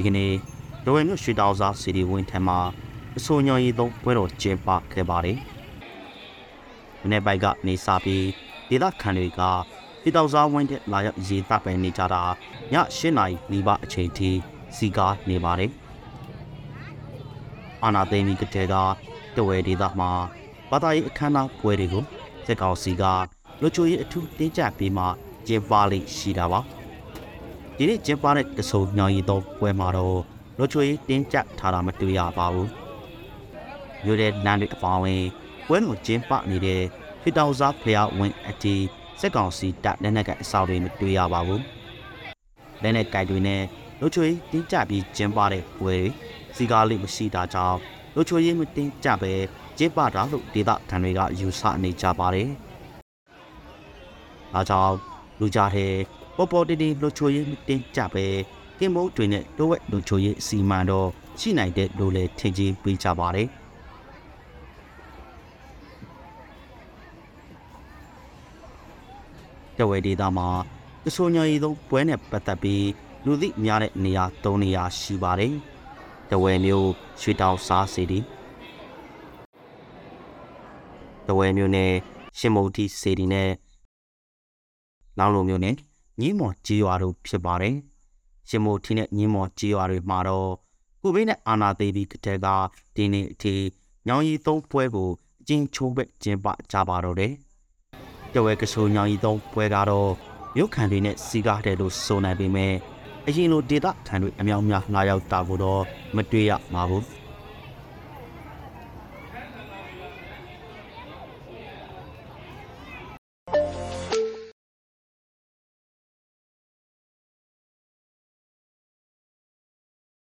ဒီကနေ့ဒဝဲမြို့ရွှေတောင်စားစီဒီဝင်းထံမှာအဆိုညော်ရီသုံးပွဲတော်ကျင်းပခဲ့ပါတယ်။မနေ့ပိုက်ကနေစပြီးဒေသခံတွေကရွှေတောင်စားဝင်းတဲ့လာရောက်ရေတပ်ပဲနေကြတာည၈နာရီနီးပါးအချိန်ထိစီကားနေပါတယ်။အာနာသိမ့်ဒီကတဲ့ကတဝဲဒေသမှာဘာသာရေးအခမ်းအနားပွဲတွေကိုစက်ကောင်စီကလူချိုရေးအထူးတင်းကြပ်ပြီးမှကျင်းပလိမ့်ရှိတာပါ။ ဒီနေ့ကျင်းပတဲ့တဆုံညောင်ရီသုံးပွဲမှာတော့လူချိုရေးတင်းကြပ်ထားတာမတွေ့ရပါဘူး။မြို့တဲ့လမ်းတွေအပေါင်းဝင်ပွဲတော်ကျင်းပနေတဲ့ဖီတောင်စားဖျားဝင်အတီစက်ကောင်စီတပ်လက်နက်ကအဆောက်တွေမတွေ့ရပါဘူး။လက်နက်ကိုင်တွေနဲ့လူချိုရေးတင်းကြပ်ပြီးကျင်းပတဲ့ပွဲတွေစီကားလေးမရှိတာကြောင့်လူချိုရေးမတင်းကြပ်ပဲကျင်းပတာလို့ဒေသခံတွေကယူဆနေကြပါတယ်။အားကြောင့်လူကြတဲ့ ပေါ်ပေါ်တင်းတင်းလူချိုရေးမတင်းကြပ်ပဲကင်မုတ်တွေနဲ့တိုးဝက်လူချိုရေးအစီမံတော့ရှိနိုင်တဲ့လူလေထင်ကြီးပေးကြပါတယ်။တဝဲဒေသမှာတဆိုးညရီသုံးပွဲနဲ့ပတ်သက်ပြီးလူသိများတဲ့နေရာ၃နေရာရှိပါတယ်။တဝဲမျိုးရွှေတောင်စားစီတီတဝဲမျိုးနဲ့ရှင်မုတ်တီစီတီနဲ့လောင်းလိုမျိုးနဲ့ ညီးမော်ကြီးရွာတို့ဖြစ်ပါတယ်။ရှင်မုတ်တီနဲ့ညီးမော်ကြီးရွာတွေမှာတော့ကိုဗစ်နဲ့အာနာသေးပြီးကတဲ့ကဒီနေ့အထိညောင်ရီသုံးပွဲကိုအချင်းချိုးပဲကျင်းပကြပါတော့တယ်။တဝဲကဆိုးညောင်ရီသုံးပွဲကတော့မြို့ခံတွေနဲ့စီကားတယ်လို့ဆိုနိုင်ပေမဲ့အရင်လိုဒေတာခံတွေအများများလာရောက်တာကိုတော့မတွေ့ရပါဘူး။